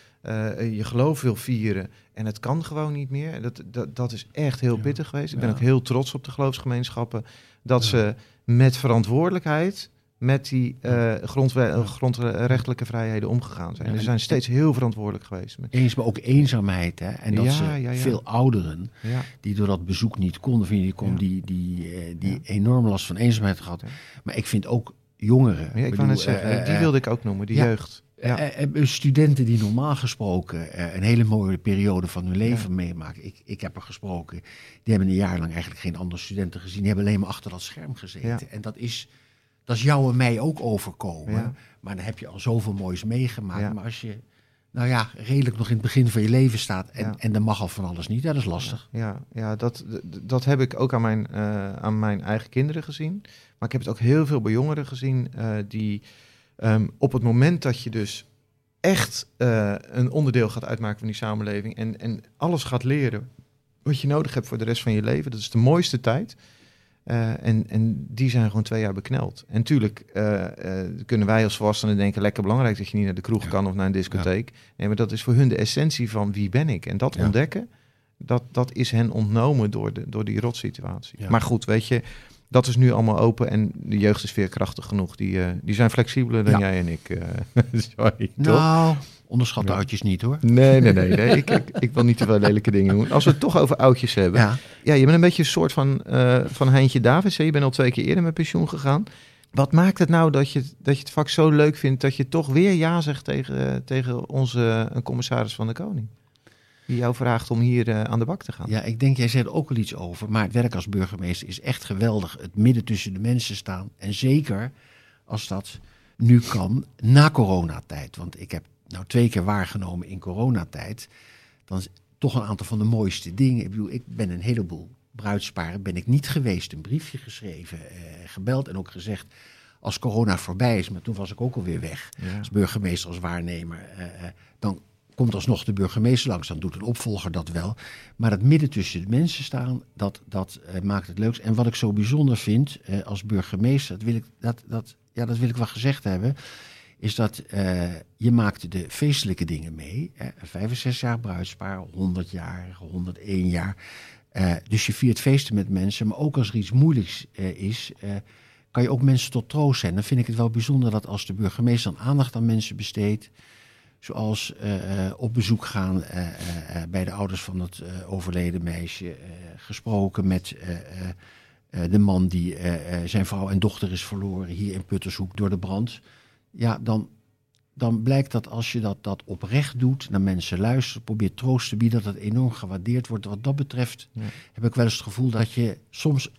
je geloof wil vieren en het kan gewoon niet meer. Dat, dat, dat is echt heel pittig geweest. Ik ben ook heel trots op de geloofsgemeenschappen dat ze met verantwoordelijkheid met die uh, grondwe- grondrechtelijke vrijheden omgegaan zijn. Ja, Ze zijn steeds heel verantwoordelijk geweest. Met... Eens, maar ook eenzaamheid. Hè? En dat ja, ze ja, veel ouderen, die door dat bezoek niet konden, die, die, die, uh, die enorm last van eenzaamheid gehad. Maar ik vind ook jongeren. Ja, ik wou net zeggen, uh, die wilde ik ook noemen, die jeugd. studenten die normaal gesproken een hele mooie periode van hun leven meemaken. Ik, ik heb er gesproken. Die hebben een jaar lang eigenlijk geen andere studenten gezien. Die hebben alleen maar achter dat scherm gezeten. En dat is dat is jou en mij ook overkomen. Ja. Maar dan heb je al zoveel moois meegemaakt. Ja. Maar als je, nou ja, redelijk nog in het begin van je leven staat en, ja. en dan mag al van alles niet, dat is lastig. Ja, ja dat, dat heb ik ook aan mijn, uh, aan mijn eigen kinderen gezien. Maar ik heb het ook heel veel bij jongeren gezien uh, die um, op het moment dat je dus echt uh, een onderdeel gaat uitmaken van die samenleving en, en alles gaat leren wat je nodig hebt voor de rest van je leven, dat is de mooiste tijd. Uh, en, en die zijn gewoon twee jaar bekneld. En tuurlijk uh, uh, kunnen wij als volwassenen denken... lekker belangrijk dat je niet naar de kroeg ja. kan of naar een discotheek. Ja. Nee, maar dat is voor hun de essentie van wie ben ik. En dat ja. ontdekken, dat, dat is hen ontnomen door, de, door die rotsituatie. Maar goed, weet je, dat is nu allemaal open... en de jeugd is veerkrachtig genoeg. Die, die zijn flexibeler dan jij en ik. sorry, nou, toch? Onderschat de oudjes niet hoor. Nee, nee, nee. nee. ik, ik, ik, wil niet te veel lelijke dingen doen. Als we het toch over oudjes hebben. Ja, ja je bent een beetje een soort van, uh, van Heintje Davids. Je bent al twee keer eerder met pensioen gegaan. Wat maakt het nou dat je, dat je het vak zo leuk vindt dat je toch weer ja zegt tegen, tegen onze een commissaris van de Koning? Die jou vraagt om hier uh, aan de bak te gaan. Ja, ik denk, jij zei er ook al iets over. Maar het werk als burgemeester is echt geweldig. Het midden tussen de mensen staan. En zeker als dat nu kan na coronatijd. Want ik heb nou twee keer waargenomen in coronatijd, dan is toch een aantal van de mooiste dingen. Ik bedoel, ik ben een heleboel bruidsparen ben ik niet geweest, een briefje geschreven, eh, gebeld en ook gezegd als corona voorbij is, maar toen was ik ook alweer weg ja. als burgemeester, als waarnemer, eh, eh, dan komt alsnog de burgemeester langs, dan doet een opvolger dat wel. Maar het midden tussen de mensen staan, dat, dat uh, maakt het leukst. En wat ik zo bijzonder vind uh, als burgemeester, dat wil, ik, dat, dat, ja, dat wil ik wel gezegd hebben, is dat uh, je maakt de feestelijke dingen mee. Hè? 65 jaar bruidspaar, 100 jaar, 101 jaar. Uh, dus je viert feesten met mensen, maar ook als er iets moeilijks uh, is, kan je ook mensen tot troost zijn. Dan vind ik het wel bijzonder dat als de burgemeester dan aandacht aan mensen besteedt, zoals op bezoek gaan bij de ouders van het overleden meisje, gesproken met de man die zijn vrouw en dochter is verloren hier in Puttershoek door de brand ja, dan, dan blijkt dat als je dat, dat oprecht doet, naar mensen luistert, probeert troost te bieden, dat het enorm gewaardeerd wordt. Wat dat betreft ja. heb ik wel eens het gevoel dat je soms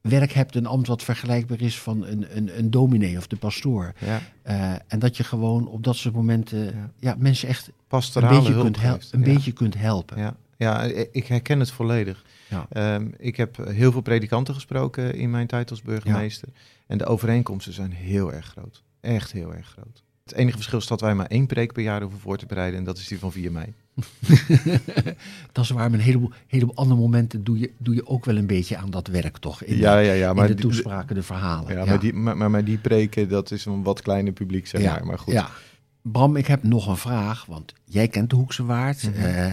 werk hebt, een ambt wat vergelijkbaar is van een, een, een dominee of de pastoor. Ja. Uh, en dat je gewoon op dat soort momenten ja. ja mensen echt Pastorale een, beetje kunt, hel een beetje kunt helpen. Ja. ja, ik herken het volledig. Um, ik heb heel veel predikanten gesproken in mijn tijd als burgemeester. En de overeenkomsten zijn heel erg groot. Echt heel erg groot. Het enige verschil is dat wij maar één preek per jaar hoeven voor te bereiden. En dat is die van 4 mei. dat is waar. Met een heleboel, heleboel andere momenten doe je, doe je ook wel een beetje aan dat werk, toch? In ja, ja, ja. maar de toespraken, de verhalen. Ja, ja. Maar, die, maar, maar, maar, die preken, dat is een wat kleiner publiek, zeg ja, maar. Maar goed. Ja. Bram, ik heb nog een vraag. Want jij kent de Hoekse Waard. Mm -hmm. uh,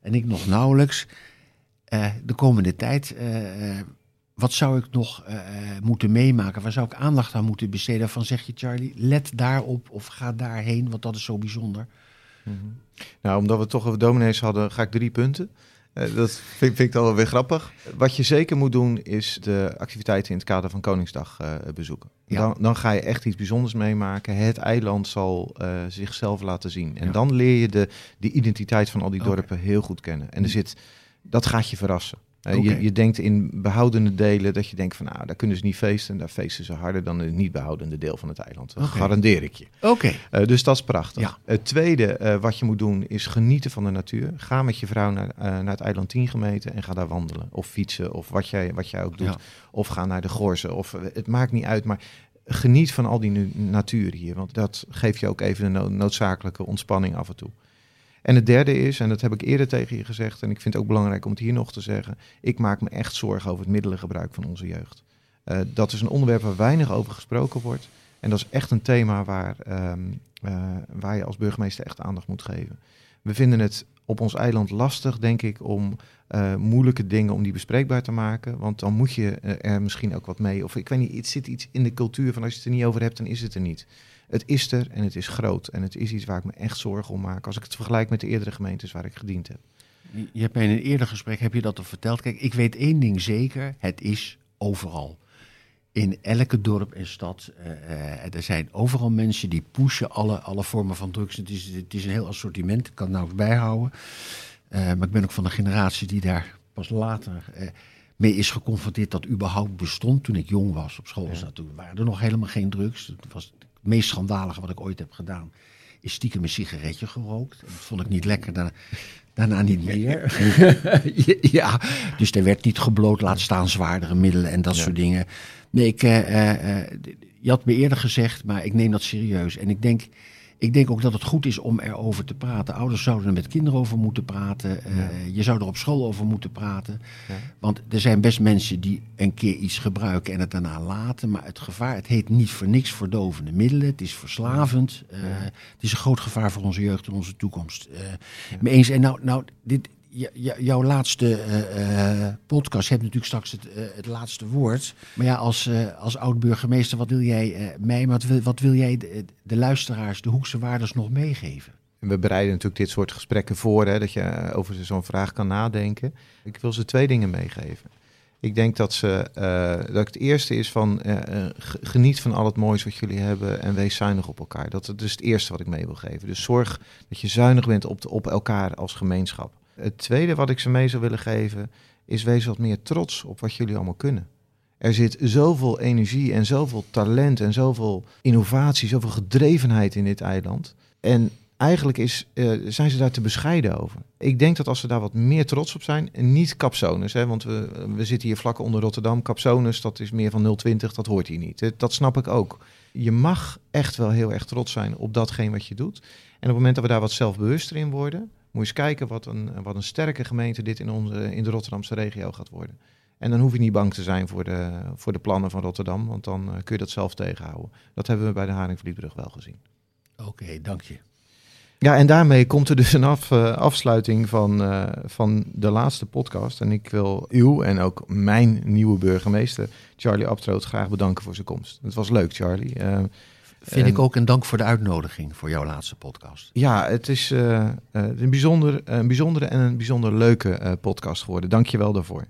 en ik nog nauwelijks. Uh, de komende tijd... Uh, wat zou ik nog uh, moeten meemaken? Waar zou ik aandacht aan moeten besteden? Van zeg je, Charlie, let daarop of ga daarheen, want dat is zo bijzonder. Mm -hmm. Nou, omdat we toch over dominees hadden, ga ik drie punten. Uh, dat vind, vind ik dan wel weer grappig. Wat je zeker moet doen, is de activiteiten in het kader van Koningsdag uh, bezoeken. Ja. Dan, dan, ga je echt iets bijzonders meemaken. Het eiland zal zichzelf laten zien. En ja. dan leer je de, de identiteit van al die dorpen okay. heel goed kennen. En er zit, dat gaat je verrassen. Uh, Oké. je, je denkt in behoudende delen dat je denkt van nou, daar kunnen ze niet feesten. Daar feesten ze harder dan in het niet behoudende deel van het eiland. Dat garandeer ik je. Oké. Eh, dus dat is prachtig. Ja. Het tweede eh, wat je moet doen is genieten van de natuur. Ga met je vrouw naar, eh, naar het eiland 10 gemeten en ga daar wandelen. Of fietsen of wat jij, wat jij ook doet. Ja. Of ga naar de Gorzen. Of, eh, het maakt niet uit, maar geniet van al die nu- natuur hier. Want dat geeft je ook even een no- noodzakelijke ontspanning af en toe. En het derde is, en dat heb ik eerder tegen je gezegd, en ik vind het ook belangrijk om het hier nog te zeggen, ik maak me echt zorgen over het middelengebruik van onze jeugd. Eh, dat is een onderwerp waar weinig over gesproken wordt. En dat is echt een thema waar, ehm, eh, waar je als burgemeester echt aandacht moet geven. We vinden het op ons eiland lastig, denk ik, om eh, moeilijke dingen om die bespreekbaar te maken. Want dan moet je er misschien ook wat mee. Of ik weet niet, het zit iets in de cultuur van als je het er niet over hebt, dan is het er niet. Het is er en het is groot. En het is iets waar ik me echt zorgen om maak. Als ik het vergelijk met de eerdere gemeentes waar ik gediend heb. Je hebt mij in een eerder gesprek heb je dat al verteld. Kijk, ik weet één ding zeker: het is overal. In elke dorp en stad. eh, eh, er zijn overal mensen die pushen alle, alle vormen van drugs. Het is, het is een heel assortiment, ik kan het nou bijhouden. Eh, maar ik ben ook van de generatie die daar pas later mee is geconfronteerd dat überhaupt bestond. Toen ik jong was op school, Ja. zat, toen waren er nog helemaal geen drugs. Het was het meest schandalige wat ik ooit heb gedaan. Is stiekem een sigaretje gerookt. Dat vond ik niet lekker. Daarna, daarna niet meer. ja, dus er werd niet gebloot, laat staan zwaardere middelen en dat Ja. soort dingen. Nee, ik, eh, eh, eh, je had me eerder gezegd, maar ik neem dat serieus. En ik denk, ik denk ook dat het goed is om erover te praten. Ouders zouden er met kinderen over moeten praten. Eh, Ja. Je zou er op school over moeten praten. Ja. Want er zijn best mensen die een keer iets gebruiken en het daarna laten. Maar het gevaar, het heet niet voor niks verdovende middelen. Het is verslavend. Eh, Het is een groot gevaar voor onze jeugd en onze toekomst. Mee eens. En nou, nou dit, jouw laatste eh, eh, podcast, je hebt natuurlijk straks het, eh, het laatste woord. Maar ja, als, als oud-burgemeester, wat wil jij mij, wat wil, wat wil jij de, luisteraars, de Hoekse Waarders nog meegeven? We bereiden natuurlijk dit soort gesprekken voor, hè, dat je over zo'n vraag kan nadenken. Ik wil ze twee dingen meegeven. Ik denk dat, ze, dat het eerste is van geniet van al het moois wat jullie hebben en wees zuinig op elkaar. Dat is het eerste wat ik mee wil geven. Dus zorg dat je zuinig bent op, de- op elkaar als gemeenschap. Het tweede wat ik ze mee zou willen geven is wees wat meer trots op wat jullie allemaal kunnen. Er zit zoveel energie en zoveel talent en zoveel innovatie, zoveel gedrevenheid in dit eiland. En eigenlijk is, eh, zijn ze daar te bescheiden over. Ik denk dat als ze daar wat meer trots op zijn, en niet capsones, hè, want we, we zitten hier vlak onder Rotterdam. Capsones, dat is meer van 020, dat hoort hier niet. Eh, Dat snap ik ook. Je mag echt wel heel erg trots zijn op datgene wat je doet. En op het moment dat we daar wat zelfbewuster in worden, je eens kijken wat een, wat een sterke gemeente dit in, onze, in de Rotterdamse regio gaat worden. En dan hoef je niet bang te zijn voor de, voor de plannen van Rotterdam, want dan eh, kun je dat zelf tegenhouden. Dat hebben we bij de Haringvlietbrug wel gezien. Oké, dank je. Ja, en daarmee komt er dus een af, eh, afsluiting van, eh, van de laatste podcast. En ik wil u en ook mijn nieuwe burgemeester, Charlie Abtroot, graag bedanken voor zijn komst. Het was leuk, Charlie. Vind En- ik ook een dank voor de uitnodiging voor jouw laatste podcast. ja, het is eh, eh, een, bijzonder, een bijzondere en een bijzonder leuke eh, podcast geworden. Dank je wel daarvoor.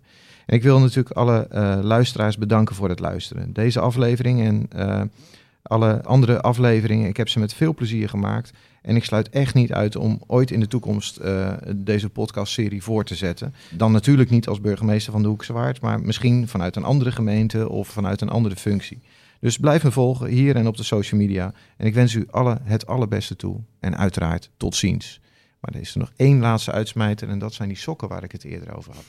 En ik wil natuurlijk alle eh, luisteraars bedanken voor het luisteren. Deze aflevering en eh, alle andere afleveringen, ik heb ze met veel plezier gemaakt. En ik sluit echt niet uit om ooit in de toekomst eh, deze podcastserie voor te zetten. Dan natuurlijk niet als burgemeester van de Hoekse Waard, maar misschien vanuit een andere gemeente of vanuit een andere functie. Dus blijf me volgen hier en op de social media. En ik wens u alle het allerbeste toe. En uiteraard tot ziens. Maar er is er nog één laatste uitsmijter en dat zijn die sokken waar ik het eerder over had.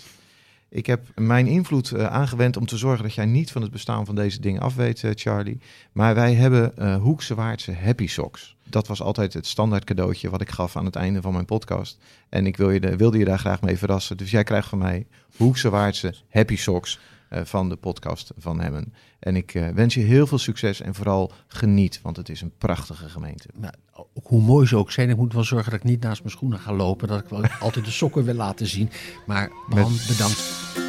Ik heb mijn invloed eh, aangewend om te zorgen dat jij niet van het bestaan van deze dingen af weet, eh, Charlie. Maar wij hebben eh Hoekse Waardse Happy Socks. Dat was altijd het standaard cadeautje wat ik gaf aan het einde van mijn podcast. En ik wil je de, wilde je daar graag mee verrassen. Dus jij krijgt van mij Hoekse Waardse Happy Socks van de podcast van Hemmen. En ik eh, wens je heel veel succes en vooral geniet, want het is een prachtige gemeente. Nou, hoe mooi ze ook zijn, ik moet wel zorgen dat ik niet naast mijn schoenen ga lopen. Dat ik wel altijd de sokken wil laten zien. Maar Bram, bedankt.